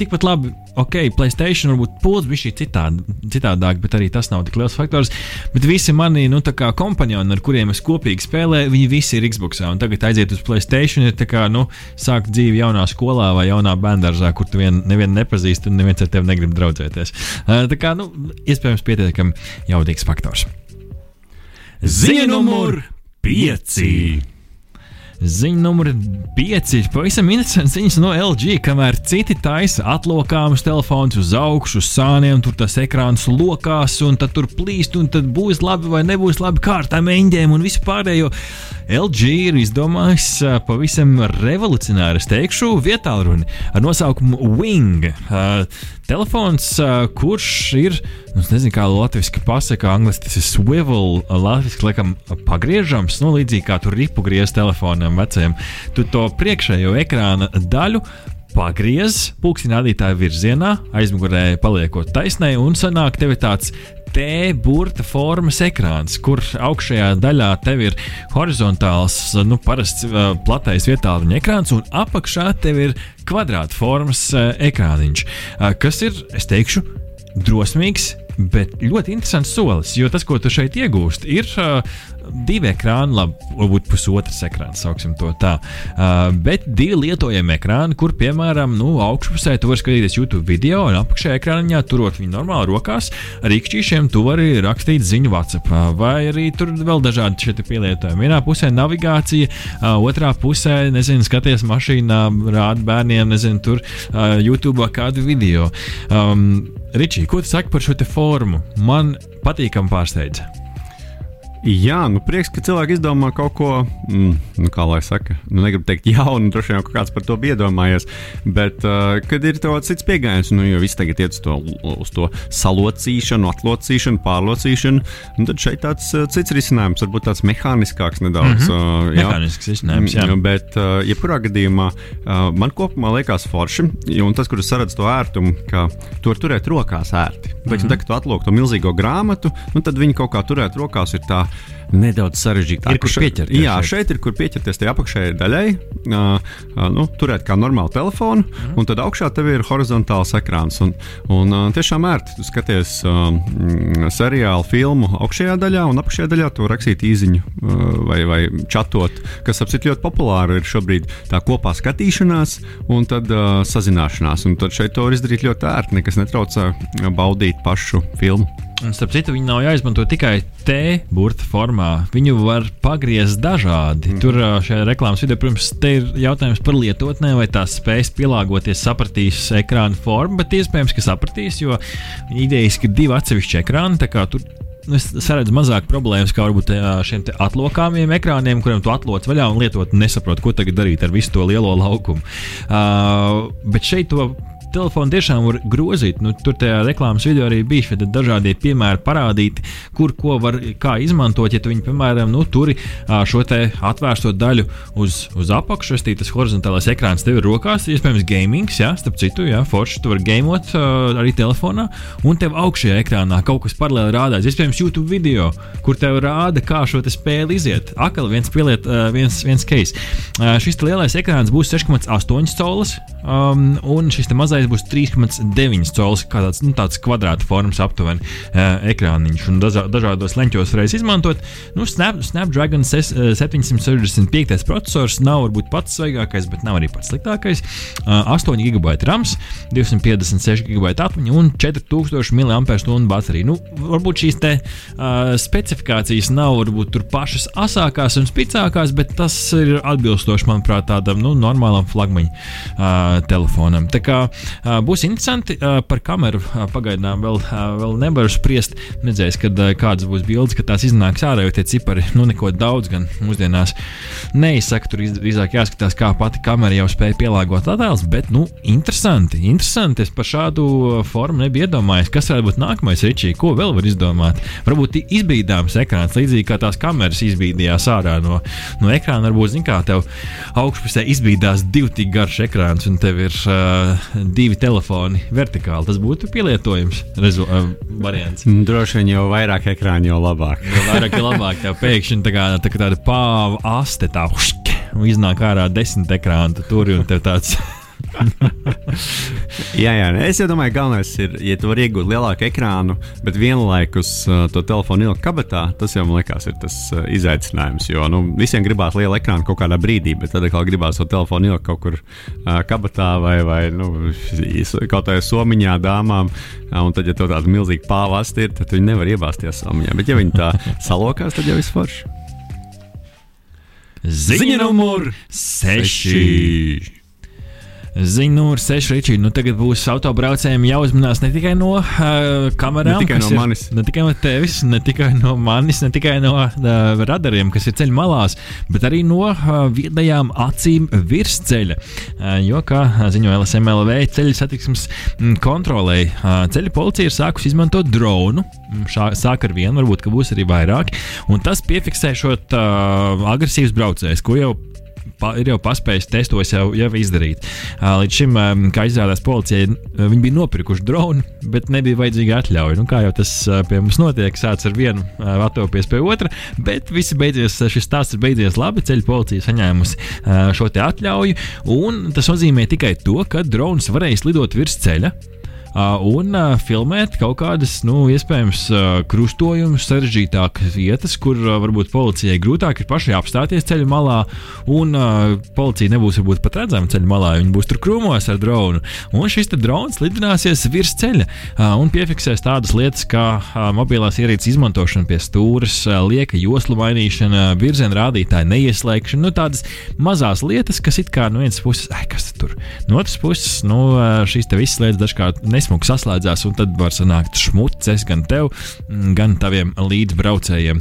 S1: tikpat labi, ok, Playstation varbūt pūlis bija šī citād, citādāk, bet arī tas nav tik liels faktors. Bet visi mani nu, kompanioni, ar kuriem es kopīgi spēlēju, viņi visi ir Xbox. Un tagad aiziet uz Playstation, ir kā nu, sākt dzīvi jaunā skolā vai jaunā bērngārzā, kur tu vien, nevienu nepazīsti un neviens ar tevi negrib draudzēties. Tā kā, nu, iespējams, pietiekami jaudīgs faktors.
S3: Ziņa numur 5!
S1: Ziņa numur 5. Pavisam interesants ziņas no LG, kamēr citi taisa atlokāmus telefonus uz augšu, uz sāniem, tur tas ekrāns lokās, un tad tur plīst, un tad būs labi vai nebūs labi kārtām eņģēm un visu pārējo. LG ir izdomājis pavisam revolucionāru, es teikšu, vietālruni ar nosaukumu Wing. Uh, telefons, uh, kurš ir, nu, nezinu, kā latviešu pasakā, angļuiski tas ir swivel, latviešu laikam pagriežams, nu, līdzīgi kā tur ripu griez telefonam vecajam. Tu to priekšējo ekrāna daļu pagriez pulksteņa rādītāja virzienā, aizmugurē paliekot taisnai, un sanāk tev tāds T-burta formas ekrāns, kur augšējā daļā tev ir horizontāls, nu, parasts uh, platais vietāluņa ekrāns, un apakšā tev ir kvadrāta formas uh, ekrāniņš, uh, kas ir, es teikšu, drosmīgs, bet ļoti interesants solis, jo tas, ko tu šeit iegūsti, ir uh, divi ekrāni, labi, varbūt pusotrs ekrāns, sauksim to tā. Uh, bet divi lietojami ekrāni, kur, piemēram, nu, augšpusē tu vari skatīties YouTube video, un apakšējā ekrānā, turot viņu normāli rokās, ar rīkšķīšiem tu vari rakstīt ziņu WhatsApp, vai arī tur vēl dažādi šie pielietojumi. Vienā pusē navigācija, uh, otrā pusē, nezinu, skaties mašīnā, rāda bērniem, nezinu, tur uh, YouTube kādu video. Um, Ričī, ko tu saki par šo formu? Man patīkami pārsteidz.
S2: Jā, nu prieks, ka cilvēki izdomā kaut ko, mm, nu, kā lai saka, nu, negribu teikt jaunu, droši vien kaut kāds par to iedomājies, bet uh, kad ir tāds cits pieejams, nu, jo viss tagad iet uz to, uz to salocīšanu, atlocīšanu, pārlocīšanu, un tad šeit tāds uh, cits risinājums, varbūt tāds mehāniskāks nedaudz.
S1: Mm -hmm. uh, jā, mehānisks risinājums, jā.
S2: Mm, bet, uh, jebkurā gadījumā, uh, man kopumā liekas forši, un tas, kur es saredzu to ērtumu, ka to var turēt rokās ērti. Bet, mm -hmm. tad, kad tu atlūko to milzīgo grāmatu, nu, tad viņi kaut kā turēt rokās ir tā nedaudz sarežģītāk.
S1: Ir kur pieķerties.
S2: Jā, šeit ir kur pieķerties tajā apakšējai daļai, uh, nu, turēt kā normālu telefonu, mm. un tad augšā tev ir horizontāls ekrāns. Un, un uh, tiešām ērti skaties uh, seriālu, filmu augšējā daļā, un apakšējā daļā tu rakstīt īziņu uh, vai, vai čatot, kas apcīt ļoti populāri ir šobrīd tā kopā skatīšanās un tad uh, sazināšanās. Un tad šeit to var izdarīt ļoti ērti, nekas netraucē baudīt pašu filmu.
S1: Un, starp citu, viņi nav jāizmanto tikai T-burta formā. Viņu var pagriezt dažādi. Mm. Tur šajā reklāmas vidē, protams, ir jautājums par lietotnēm, vai tās spēs pielāgoties, sapratīs ekrāna formu, bet iespējams, ka sapratīs, jo idejas ir divi atsevišķi ekrāni. Tur nu, es saredzu mazāk problēmas, kā varbūt šiem atlokāmiem ekrāniem, kuriem tu atloc vaļā un lietot, nesaproti, ko tagad darīt ar visu to lielo laukumu. Uh, bet šeit to telefonu tiešām var grozīt. Nu, tur tajā reklāmas video arī bija šie dažādie piemēri parādīti, kur ko var izmantot. Ja tu viņu, piemēram, nu, turi šo atvērsto daļu uz, uz apakšu, tas horizontālais ekrāns tev ir rokās, iespējams, gaming, jā, starp citu, jā, forši tu vari gamot arī telefonā, un tev augšējā ekrānā kaut kas paralēli rādās. Iespējams, YouTube video, kur tev rāda, kā šo spēli iziet. Akali viens pieliet, viens, viens case. Šis lielais ekrāns būs 6,8 colas um, un šis mazais būs 3,9 colis, kā tāds, nu, tāds kvadrāta formas aptuveni uh, ekrāniņš. Un dažā, dažādos leņķos varēs izmantot. Nu, Snap, Snapdragon 765 processors nav varbūt pats svaigākais, bet nav arī pats sliktākais. Uh, 8 GB RAMs, 256 GB atmiņa un 4000 mAh baterija. Nu, varbūt šīs te, uh, specifikācijas nav varbūt tur pašas asākās un spēcīgākās, bet tas ir atbilstoši, manuprāt, tādam nu, normālam flagmaņa uh, telefonam. Tā kā uh, būs interesanti par kameru. Pagaidām vēl, vēl nevaru spriest. Redzēs, kad kādas būs bildes, kad tās iznāks ārā, jo tie cipari nu, neko daudz gan mūsdienās neizsaka. Tur drīzāk jāskatās, kā pati kamera jau spēja pielāgot attēlus, bet nu, interesanti, interesanti. Es par šādu formu nebiju iedomājies. Kas varētu būt nākamais rīčī, ko vēl var izdomāt? Varbūt izbīdāms ekrāns, līdzīgi kā tās kameras izbīdījās ārā no, no ekrāna. Varbūt, zin, kā tev augšpusē izbīdās divi tik garš ekrāns, un tev ir uh, divi telefoni vertikāli. Tas būtu pielietojams rezu, uh, variants.
S2: Droši vien jau vairāk ekrāna, jo labāk.
S1: Jo vairāk, jo labāk. Tev pēkšņi tā kā, tā kā tāda pāva aste tā ušķi, un iznāk ārā desmit ekrānu tur, un tev tāds.
S2: jā, jā, es domāju, ka galvenais ir, ja tu vari iegūt lielāku ekrānu, bet vienlaikus uh, to telefonu ielikt kabatā, tas jau man liekas, ir tas uh, izaicinājums. Jo nu, visiem gribās lielu ekrānu kaut kādā brīdī, bet tad atkal gribās to telefonu ielikt kaut kur uh, kabatā vai, vai nu, kaut kādā somiņā dāmām. Uh, un tad, ja tev tāda milzīga pāvasta ir, tad viņi nevar iebāzties somiņā. Bet, ja viņi tā salokās, tad jau viss forši.
S1: Ziņa numur 6. Numur 6 Ričī. Nu, tagad būs autobraucējiem jāuzmanās ne tikai no uh, kamerām,
S2: ne tikai no
S1: ir,
S2: manis.
S1: Ne tikai no tevis, ne tikai no manis, ne tikai no uh, radariem, kas ir ceļa malās, bet arī no uh, viedajām acīm virs ceļa. Uh, jo, kā ziņoja LSMLV, ceļu satiksmes kontrolē, uh, ceļa policija ir sākusi izmantot dronu. Šā, sāk ar vienu, varbūt būs arī vairāk. Un tas piefiksēšot uh, agresīvus braucējus, ko jau pa, ir jau paspējis testos jau, jau izdarīt. Līdz šim, kā izrādās policijai, viņi bija nopirkuši dronu, bet nebija vajadzīga atļauja. Nu, kā jau tas pie mums notiek, sāc ar vienu, atopies pie otra, bet visi beidzies, šis stāsts ir beidzies labi. Ceļu policija saņēmusi šo atļauju, un tas nozīmē tikai to, ka drons varēs lidot virs ceļa un filmēt kaut kādas, nu, iespējams, krustojumus, sarežģītākas vietas, kur varbūt policijai grūtāk ir pašai apstāties ceļa malā, un policija nebūs varbūt pat redzama ceļa malā, viņi būs tur krūmos ar dronu. Un šis drons lidināsies virs ceļa un piefiksēs tādas lietas kā mobilās ierīces izmantošana pie stūres, lieka joslu mainīšana, virziena rādītāja neieslēgšana, nu, tādas mazas lietas, kas it kā no vienas puses, ai, kas tur, no otras puses, nu, šīs visas lietas dažkārt ne nesmuki saslēdzās, un tad var sanākt šmuces gan tev, gan taviem līdzbraucējiem.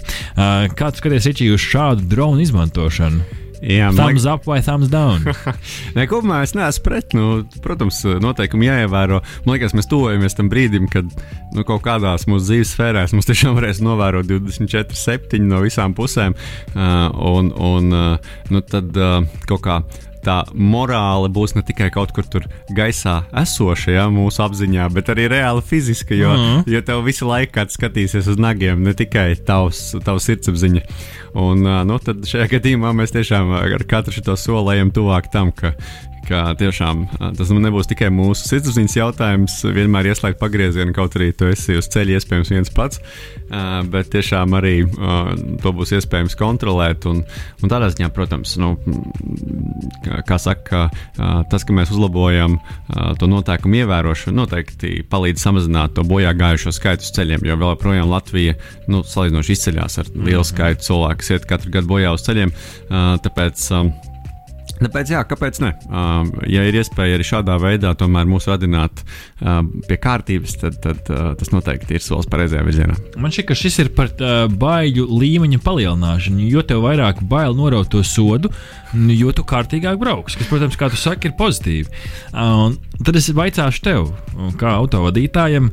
S1: Kā tu skaties Ričī, uz šādu dronu izmantošanu? Jā, thumbs liek... up vai thumbs down?
S2: Nē, kopumā es neesmu pret. Nu, protams, noteikumi jāievēro. Man liekas, mēs tuvojamies tam brīdim, kad nu, kaut kādās mūsu dzīves sfērās mums tiešām varēs novērot 24, 7 no visām pusēm. Uh, un, un uh, nu, tad uh, kaut kā tā morāla būs ne tikai kaut kur tur gaisā esoša, ja, mūsu apziņā, bet arī reāli fiziska. Jo, mm -hmm. jo tev visu laiku kāds skatīsies uz nagiem, ne tikai tavs, tavs sirdsapziņa. Un nu, tad šajā gadījumā mēs tiešām ar katru šo soli ejam tuvāk tam, ka ka tiešām tas nebūs tikai mūsu sirdsapziņas jautājums, vienmēr ieslēgt pagriezienu, kaut arī tu esi uz ceļa iespējams viens pats, bet tiešām arī to būs iespējams kontrolēt. Un, un tādā ziņā, protams, nu, kā saka, tas, ka mēs uzlabojam to noteikumu ievērošanu, noteikti palīdz samazināt to bojā gājušo skaitu uz ceļiem, jo vēl joprojām Latvija nu, salīdzinoši izceļas ar lielu mhm. skaitu cilvēku, kas iet katru gadu bojā uz ceļiem. Tāpēc Tāpēc, jā, kāpēc ne? Uh, ja ir iespēja arī šādā veidā mūs radināt uh, pie kārtības, tad, tad uh, tas noteikti ir solis pareizajā virzienā.
S1: Man šķiet, ka šis ir par uh, baiļu līmeņa palielināšanu. Jo vairāk bail noraut to sodu, jo tu kārtīgāk brauks. Kas, protams, kā tu saki, ir pozitīvi. Uh, tad es vaicāšu tev, kā autovadītājam,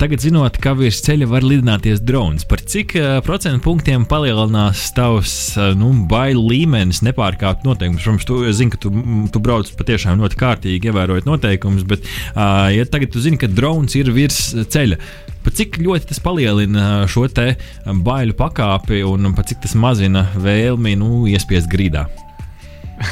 S1: tagad zinot, ka virs ceļa var lidināties drons, par cik procentu punktiem palielinās tavs nu, baiļu līmenis nepārkāpt noteikumus. Protams, tu zini, ka tu, tu brauc patiešām ļoti kārtīgi, ievērojot noteikumus, bet, ja tagad tu zini, ka drons ir virs ceļa, pa cik ļoti tas palielina šo te baiļu pakāpi un cik tas mazina vēlmi nu, iespiest grīdā?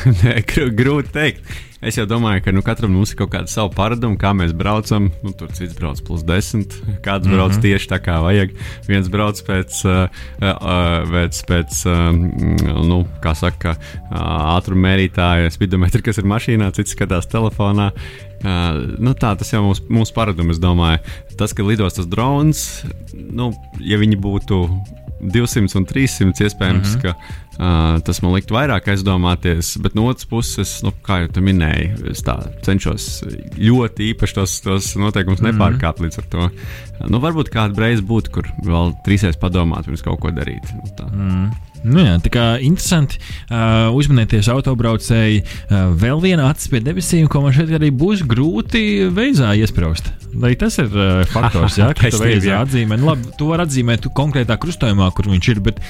S2: Grūti teikt. Es jau domāju, ka nu, katram mums ir kaut kāda sava paraduma, kā mēs braucam. Nu, tur cits brauc plus desmit, kāds brauc mm -hmm. tieši tā kā vajag. Viens brauc pēc, uh, uh, pēc, pēc uh, nu, kā saka, uh, ātruma mērītāja, spidometra, kas ir mašīnā, cits skatās telefonā. Uh, nu, tā tas jau ir mūsu, mūsu paradums. Tas, ka lidos tas drons, nu, ja viņi būtu 200 un 300, iespējams, mm -hmm. ka Uh, tas man liktu vairāk aizdomāties, bet no otras puses, nu, kā jau te minēju, es cenšos ļoti īpaši tos, tos noteikumus mm. nepārkāpt līdz ar to. Nu, varbūt kāda reize būtu, kur vēl trīsreiz padomāt, pirms kaut ko darīt. Nu, tā.
S1: mm. Nu jā, tā kā interesanti uh, uzmanieties autobraucēji. Uh, vēl viena acis pie debesīm, ko man šeit arī būs grūti veizā iesprāst. Lai tas ir uh, faktors, jā, ka tu veizā atzīmē. Nu, labi, tu vari atzīmēt konkrētā krustojumā, kur viņš ir, bet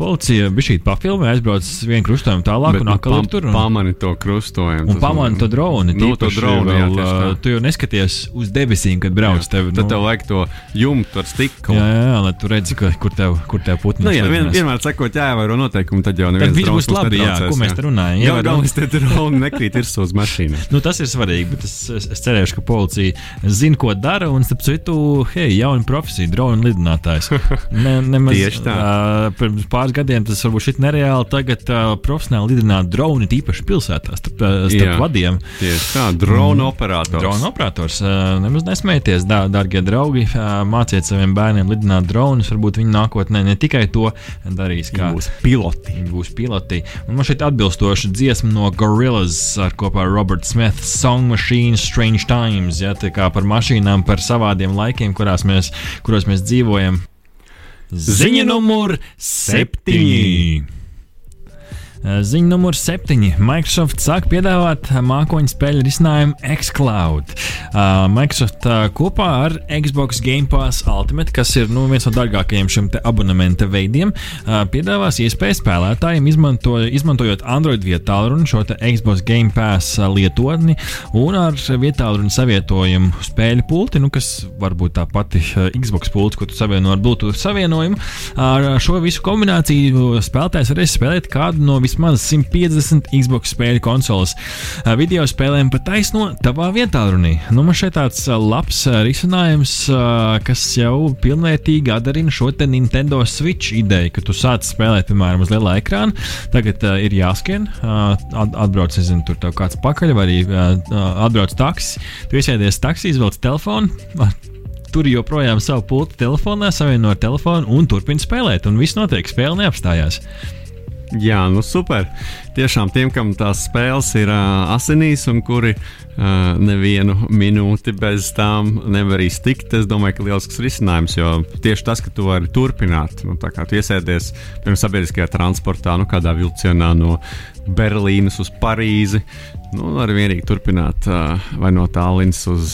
S1: Policija bija šī papilnē, aizbrauc vienu krustojumu tālāk, Bet, un atkal
S2: nu,
S1: tur.
S2: Un... Pamani to krustojumu.
S1: Un pamani to droni.
S2: Nu, to droni vēl,
S1: jā, tu jau neskaties uz debesīm, kad brauc.
S2: Jā, tev, tad nu... tev vajag to jumtu ar stiklu.
S1: Jā, jā, jā lai tu redzi, ka, kur tev, kur tev putni.
S2: Nu, jā, vien, vienmēr sakot, jāievēro noteikumi, tad jau neviens
S1: tad būs labi, jā, ko mēs te runājam.
S2: Jā, galvenais te droni nekrīt ir uz mašīnu.
S1: nu, tas ir svarīgi, bet es, es, es cerēšu, ka policija zina, ko dara, un starp citu, hei, jauna profesija, drona lidinātājs. Ne, nemaz,
S2: Tieši tā.
S1: Uh, pāris gadiem tas varbūt šķiet nereāli. Tagad uh, profesionāli lidināt droni tīpaši pilsētās, starp, starp Jā, vadiem.
S2: Tieši tā, drona mm. operators.
S1: Drona operators. Uh, nemaz nesmējieties, dā, dārgie draugi. Uh, māciet saviem bērniem lidināt dronus. Varbūt viņi nākotnē ne tikai to darīs, kā
S2: būs piloti.
S1: Viņi būs piloti. Un man šeit atbilstoši dziesma no Gorillaz ar kopā ar Robertu Smithu Song Machine Strange Times. Ja, tā kā par mašīnām, par savādiem laikiem, kurās mēs, kuros mēs dzīvojam. Ziņa numur septiņi. Eh, ziņa numur 7. Microsoft sāk piedāvāt mākoņu spēļu risinājumu xCloud. Uh, Microsoft kopā ar Xbox Game Pass Ultimate, kas ir nu, viens no dārgākajiem šiem abonementa veidiem, piedāvās iespēju spēlētājiem izmanto, izmantojot Android vietālruni, šo Xbox Game Pass lietotni un ar vietālruni savietojumu spēļu pulti, nu, kas varbūt tā pati Xbox pults, ko tu savieno ar Bluetooth savienojumu. Ar šo visu kombināciju spēlētājs varēs spēlēt kādu no visiem vismaz 150 Xbox spēļu konsoles. Video spēlēm pat taisno tavā vietā runī. Nu, man šeit tāds labs risinājums, kas jau pilnvērtīgi atdarina šo te Nintendo Switch ideju, ka tu sāc spēlēt, piemēram, uz lielā ekrāna. Tagad uh, ir jāskan, uh, atbrauc, nezinu, tur tev kāds pakaļ, vai arī uh, atbrauc taksis. Tu iesēdies taksī, izvelc telefonu tur joprojām savu pultu telefonā, savieno ar telefonu un turpina spēlēt. Un viss notiek, spēle neapstājās.
S2: Jā, nu super. Tiešām tiem, kam tās spēles ir uh, asinīs un kuri uh, nevienu minūti bez tām nevar iztikt, es domāju, ka lielisks risinājums. Jo tieši tas, ka tu vari turpināt, nu, tā kā tu iesēdies pirms sabiedriskajā transportā, nu, kādā vilcienā no Berlīnas uz Parīzi. Nu, var vienīgi turpināt vai no Tallinas uz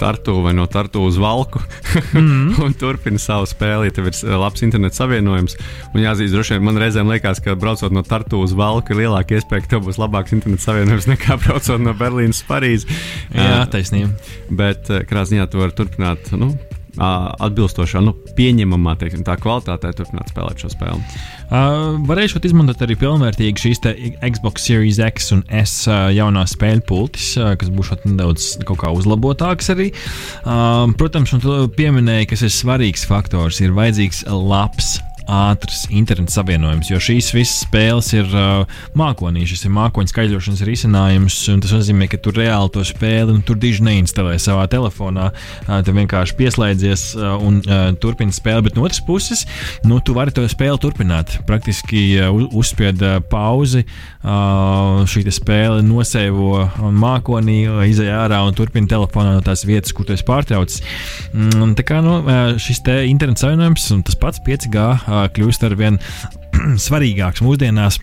S2: Tartu, vai no Tartu uz Valku. mm -hmm. un turpina savu spēli, ja tev ir labs internets savienojums. Un jāzīst, droši vien man reizēm liekas, ka braucot no Tartu uz Valku ir lielāka iespēja, ka tev būs labāks internets savienojums nekā braucot no Berlīnas uz Parīzi.
S1: Jā, taisnība.
S2: Bet krāsā ziņā tu vari turpināt. Nu, atbilstošā, nu, pieņemamā teiksim, kvalitātē turpināt spēlēt šo spēli.
S1: Uh, varēšu izmantot arī pilnvērtīgi šīs Xbox Series X un S uh, jaunās spēļu pultis, uh, kas būs nedaudz uzlabotāks arī. Uh, protams, un tu pieminēji, kas ir svarīgs faktors, ir vajadzīgs labs ātrs interneta savienojums, jo šīs visas spēles ir uh, mākonī. Šis ir mākoņu skaidrošanas risinājums, un tas nozīmē, ka tu reāli to spēli nu, tur diži neinstalē savā telefonā. Uh, tu vienkārši pieslēdzies uh, un uh, turpini spēli, bet no otras puses, nu, tu vari to spēli turpināt. Praktiski uh, uzspied uh, pauzi, šī spēle nosēvo mākonī, uh, izēja ārā un turpina telefonā no tās vietas, kur tu esi pārtraucis. Mm, tā kā nu, uh, šis te interneta savienojums un tas pats 5G uh, kļūst ar vien svarīgāks mūsdienās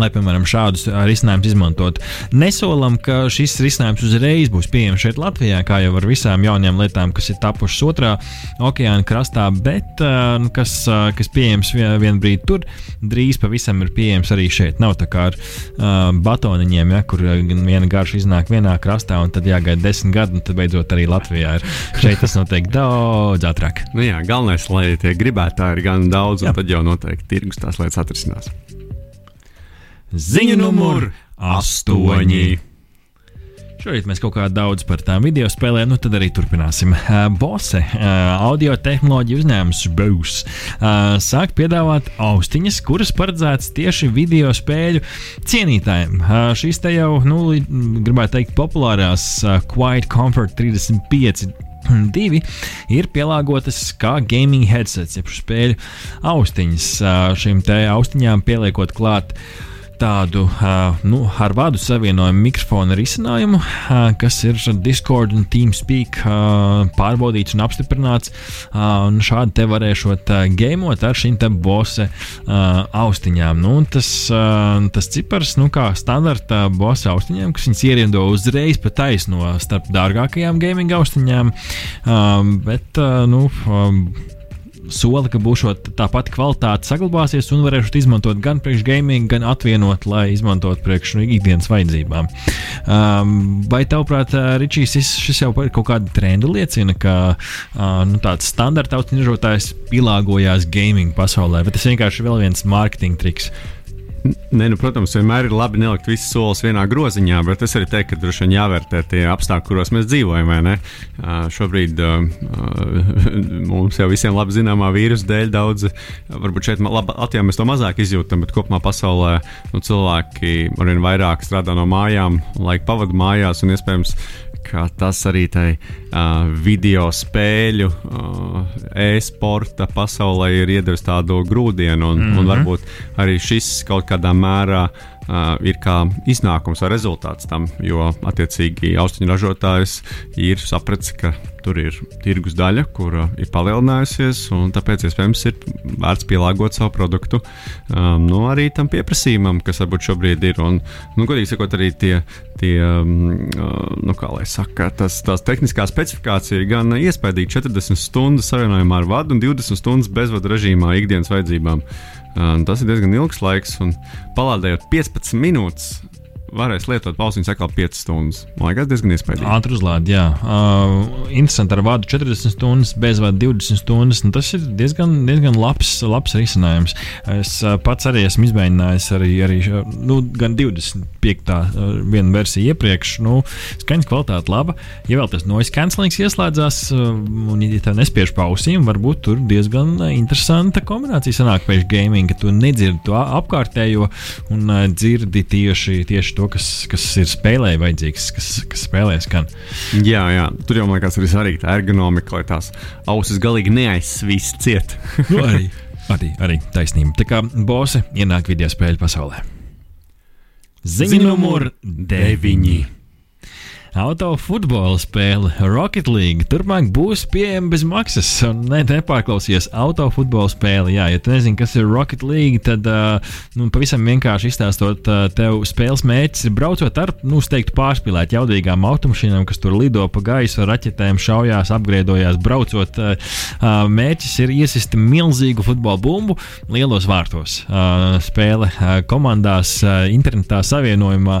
S1: lai, piemēram, šādus risinājumus izmantot. Nesolam, ka šis risinājums uzreiz būs pieejams šeit Latvijā, kā jau ar visām jaunajām lietām, kas ir tapušas otrā okeāna krastā, bet nu, kas, kas pieejams vienā brīdī tur, drīz pavisam ir pieejams arī šeit. Nav tā kā ar uh, batoniņiem, ja, kur viena garša iznāk vienā krastā, un tad jāgaida desmit gadi, un tad beidzot arī Latvijā ir. Šeit tas notiek daudz ātrāk.
S2: Nu jā, galvenais, lai tie gribētāji ir gan daudz, un jā. tad jau noteikti tirgus tās lietas atrisinās.
S3: Ziņu numur astoņi.
S1: Šorīt mēs kaut kā daudz par tām video spēlēm, nu tad arī turpināsim. Bose, audio tehnoloģiju uzņēmums Bose, sāk piedāvāt austiņas, kuras paredzētas tieši video spēļu cienītājiem. Šīs te jau, nu, gribētu teikt, populārās Quiet Comfort 35 Divi ir pielāgotas kā gaming headsets, jeb spēļu austiņas. Šīm te austiņām pieliekot klāt uh, tādu nu, ar vādu savienojumu mikrofonu risinājumu, kas ir Discord un TeamSpeak pārbaudīts un apstiprināts. Un šādi te varēšot gamot ar šīm bose austiņām. Nu, tas, tas cipars, nu, kā standarta bose austiņām, kas viņas ierindo uzreiz pa taisno starp dārgākajām gaming austiņām. Bet, nu, soli, ka būs tā pati kvalitāte saglabāsies un varēšu izmantot gan priekš gaming, gan atvienot, lai izmantotu priekš nu, ikdienas vajadzībām. Um, vai tavuprāt, Ričijs, šis jau ir kaut kāda trenda liecina, ka uh, nu, tāds standarta automobīļotājs pielāgojās gaming pasaulē, bet tas vienkārši ir vēl viens mārketinga triks.
S2: Ne, nu, protams, vienmēr ir labi nelikt visus solus vienā groziņā, bet es arī teiktu, ka droši vien jāvērtē tie apstākļi, kuros mēs dzīvojam. Uh, šobrīd uh, mums jau visiem labi zināmā vīrusu dēļ daudz, varbūt šeit Latvijā mēs to mazāk izjūtam, bet kopumā pasaulē nu, cilvēki arvien vairāk strādā no mājām, laika pavadu mājās un iespējams ka tas arī tai uh, video spēļu, uh, e-sporta pasaulē ir iedevis tādu grūdienu, un, mm -hmm. un mhm. varbūt arī šis kaut kādā mērā uh, ir kā iznākums vai rezultāts tam, jo attiecīgi austiņu ražotājs ir sapratis, ka tur ir tirgus daļa, kura ir palielinājusies, un tāpēc iespējams ir vērts pielāgot savu produktu um, nu, arī tam pieprasījumam, kas varbūt šobrīd ir. Un, nu, godīgi sakot, arī tie, tie um, uh, nu, kā lai saka, tas, tās tehniskā specifikācija ir gan iespaidīga 40 stundas savienojumā ar vadu un 20 stundas bezvadu režīmā ikdienas vajadzībām. Uh, tas ir diezgan ilgs laiks, un palādējot 15 minūtes varēs lietot pausiņus atkal 5 stundas. Man liekas, diezgan iespaidīgi.
S1: Ātri uzlādēt, jā. Uh, interesanti ar vadu 40 stundas, bez vada 20 stundas. Nu, tas ir diezgan, diezgan labs, labs risinājums. Es uh, pats arī esmu izmēģinājis arī, arī nu, gan 25. Uh, vienu versiju iepriekš. Nu, skaņas kvalitāte laba. Ja vēl tas noise cancelings ieslēdzās, uh, un ja tā nespiež pausīm, varbūt tur diezgan interesanta kombinācija sanāk pēc gaming, ka tu nedzirdi to apkārtējo un uh, dzirdi tieši, tieši to to, kas, kas ir spēlē vajadzīgs, kas, kas spēlē skan.
S2: Jā, jā, tur jau man liekas, arī svarīgi tā ergonomika, lai tās ausis galīgi neaizsvīst ciet.
S1: nu, arī, arī, arī taisnība. Tā kā bosi ienāk video spēļu pasaulē. Ziņa numur 9. Autofutbola spēle Rocket League turpmāk būs pieejama bez maksas. Ne, nepārklausies, autofutbola spēle. Jā, ja tu nezini, kas ir Rocket League, tad nu, pavisam vienkārši izstāstot, tev spēles mērķis ir braucot ar, nu, teiktu, pārspīlēt jaudīgām automašīnām, kas tur lido pa gaisu ar raķetēm, šaujās, apgriedojās, braucot. Mērķis ir iesist milzīgu futbola bumbu lielos vārtos. Spēle komandās, internetā savienojumā,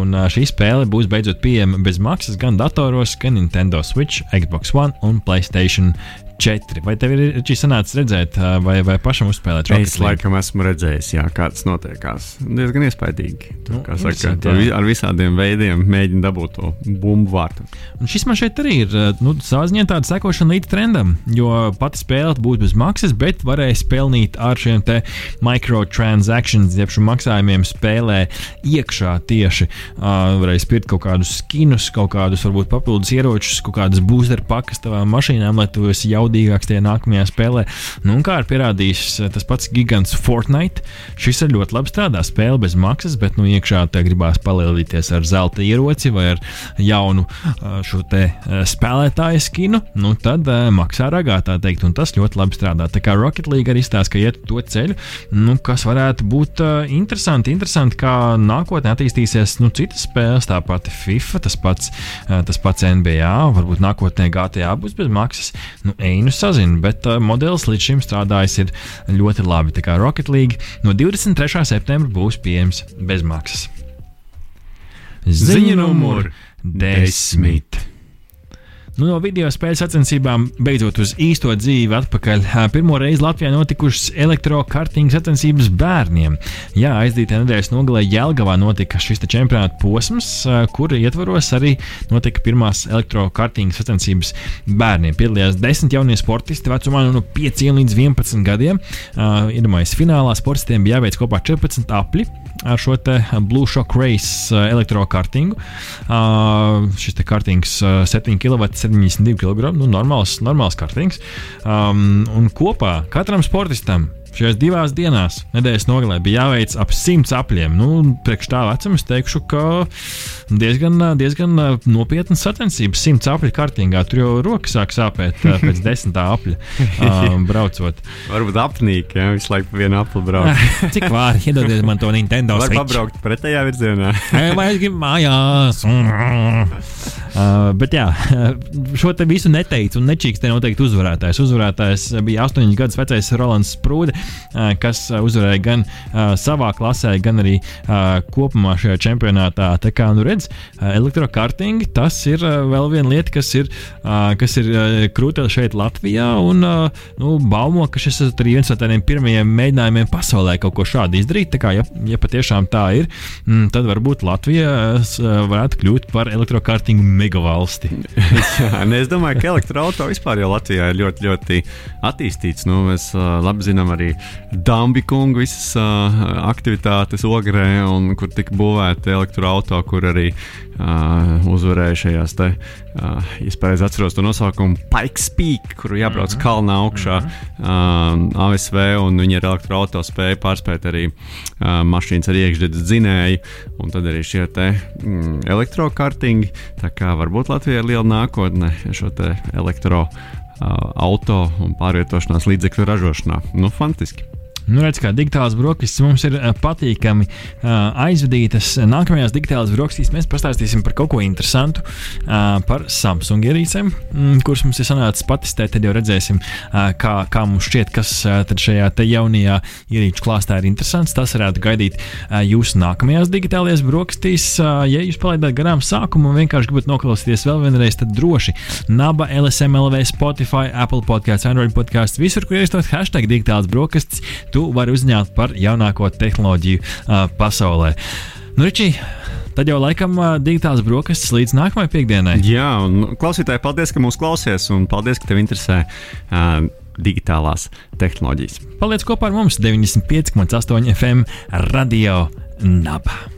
S1: un šī spēle būs beidzot pieejama pieejama bez maksas gan datoros, gan Nintendo Switch, Xbox One un Playstation 4. Vai tev ir šī sanāca redzēt, vai, vai pašam uzspēlēt?
S2: Es laikam esmu redzējis, jā, kā tas notiekās. Diezgan iespaidīgi. Nu, kā saka, vi, ar visādiem veidiem mēģina dabūt to bumbu vārtu.
S1: Un šis man šeit arī ir nu, savā ziņā tāda sekošana līdz trendam, jo pati spēle būs bez maksas, bet varēs pelnīt ar šiem te microtransactions, jeb šiem maksājumiem spēlē iekšā tieši. Uh, varēs pirkt kaut kādus skinus, kaut kādus varbūt papildus ieročus, kaut kādas booster pakas tavām mašīnām, lai tu esi jau jaudīgāks tajā nākamajā spēlē. Nu, kā ir pierādījis eh, tas pats gigants Fortnite, šis ir ļoti labi strādā. Spēle bez maksas, bet nu, iekšā te gribās palielināties ar zelta ieroci vai ar jaunu eh, šo te eh, spēlētāju skinu, nu, tad maksā ragā tā teikt, un tas ļoti labi strādā. Tā kā Rocket League arī stāsta, ka iet to ceļu, nu, kas varētu būt uh, interesanti, interesanti, kā nākotnē attīstīsies nu, citas spēles, tā pati FIFA, tas pats, uh, tas pats NBA, varbūt nākotnē GTA būs bez maksas. Nu, Reinu sazinu, bet uh, modelis līdz šim strādājis ir ļoti labi. Tā kā Rocket League no 23. septembra būs pieejams bez maksas. Ziņa numur 10. Nu, no video spēļu sacensībām beidzot uz īsto dzīvi atpakaļ. Pirmo reizi Latvijā notikušas elektrokartīņu sacensības bērniem. Jā, aizdītā nedēļas nogalē Jelgavā notika šis čempionāta posms, kura ietvaros arī notika pirmās elektrokartīņu sacensības bērniem. Piedalījās desmit jaunie sportisti vecumā no 5 līdz 11 gadiem. Iedomājieties, finālā sportistiem bija jāveic kopā 14 apli ar šo Blue Shock Race elektrokartingu. Uh, šis kartings uh, 7 kW, 72 kg. Nu, normāls, normāls kartings. Um, un kopā katram sportistam Šajās divās dienās, nedēļas nogalē, bija jāveic ap simts apļiem. Nu, priekš tā vecuma es teikšu, ka diezgan, diezgan nopietnas sacensības. Simts apļu kārtīgā tur jau rokas sāk sāpēt pēc desmitā apļa um, braucot.
S2: Varbūt apnīk, ja visu laiku vienu apli brauc.
S1: Cik vāri, iedodiet man to Nintendo.
S2: Var pabraukt pretējā virzienā.
S1: Vai es gribu mājās? Uh, bet jā, šo te visu neteicu, un nečīkstē noteikti uzvarētājs. Uzvarētājs bija 8 gadus vecais Rolands Sprūde, kas uzvarēja gan savā klasē, gan arī kopumā šajā čempionātā. Tā kā, nu redz, uh, elektrokarting, tas ir vēl viena lieta, kas ir, kas ir uh, krūtē šeit Latvijā, un nu, baumo, ka šis ir viens no tādiem pirmajiem mēģinājumiem pasaulē kaut ko šādu izdarīt. Tā kā, ja, ja patiešām tā ir, mm, tad varbūt Latvija varētu kļūt par elektrokartingu mega valsti.
S2: Jā, ne, es domāju, ka elektroautorāta vispār jau Latvijā ir ļoti, ļoti attīstīts. Nu, mēs labi zinām arī Dabija kungu visas uh, aktivitātes ogrē, un kur tika būvēta elektroautorāta, kur arī uh, uzvarēja šajās te, uh, ja pareizi atceros to nosaukumu, Pikes Peak, kuru jābrauc mm -hmm. kalnā augšā uh, ASV, un viņi ar elektroautorātu spēja pārspēt arī uh, mašīnas ar iekšzemes dzinēju, un tad arī šie te mm, elektrokartingi. Tā kā varbūt Latvijai ir liela nākotne šo elektroautorātu auto un pārvietošanās līdzekļu ražošanā. Nu, fantastiski!
S1: Nu, redz, kā digitālās brokastis mums ir uh, patīkami uh, aizvadītas. Nākamajās digitālajās brokastīs mēs pastāstīsim par kaut ko interesantu, uh, par Samsung ierīcēm, mm, kuras mums ir sanācis patestēt. Tad jau redzēsim, kā, kā mums šķiet, kas šajā jaunajā ierīču klāstā ir interesants. Tas varētu gaidīt jūsu nākamajās digitālajās brokastīs. Ja jūs palaidāt garām sākumu un vienkārši gribat noklausīties vēl vienreiz, tad droši Naba, LSMLV, Spotify, Apple podkāsts, Android podkāsts, visur, kur ierakstot hashtag digitālās brokastis tu vari uzņemt par jaunāko tehnoloģiju uh, pasaulē. Nu, Ričī, tad jau laikam digitāls brokastis līdz nākamajai piekdienai.
S2: Jā, un klausītāji, paldies, ka mūs klausies, un paldies, ka tev interesē. Uh, digitālās tehnoloģijas.
S1: Paliec kopā ar mums 95,8 FM Radio Naba.